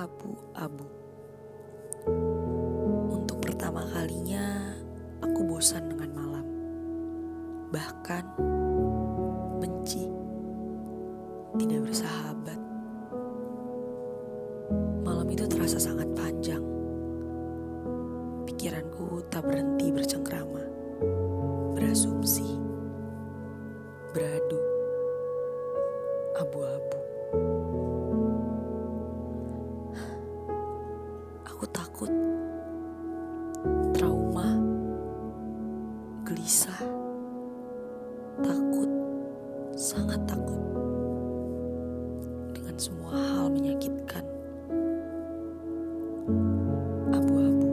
abu. Untuk pertama kalinya, aku bosan dengan malam. Bahkan benci, tidak bersahabat. Malam itu terasa sangat panjang. Pikiranku tak berhenti bercengkrama, berasumsi, beradu, abu-abu. Takut, trauma, gelisah, takut, sangat takut dengan semua hal menyakitkan. Abu-abu.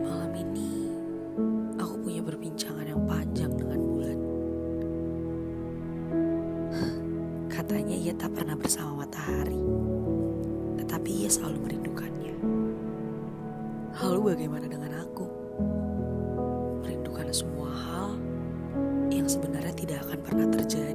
Malam ini aku punya perbincangan yang panjang dengan bulan. Katanya ia tak pernah bersama matahari, tetapi ia selalu merindukannya. Bagaimana dengan aku? Merindukan semua hal yang sebenarnya tidak akan pernah terjadi.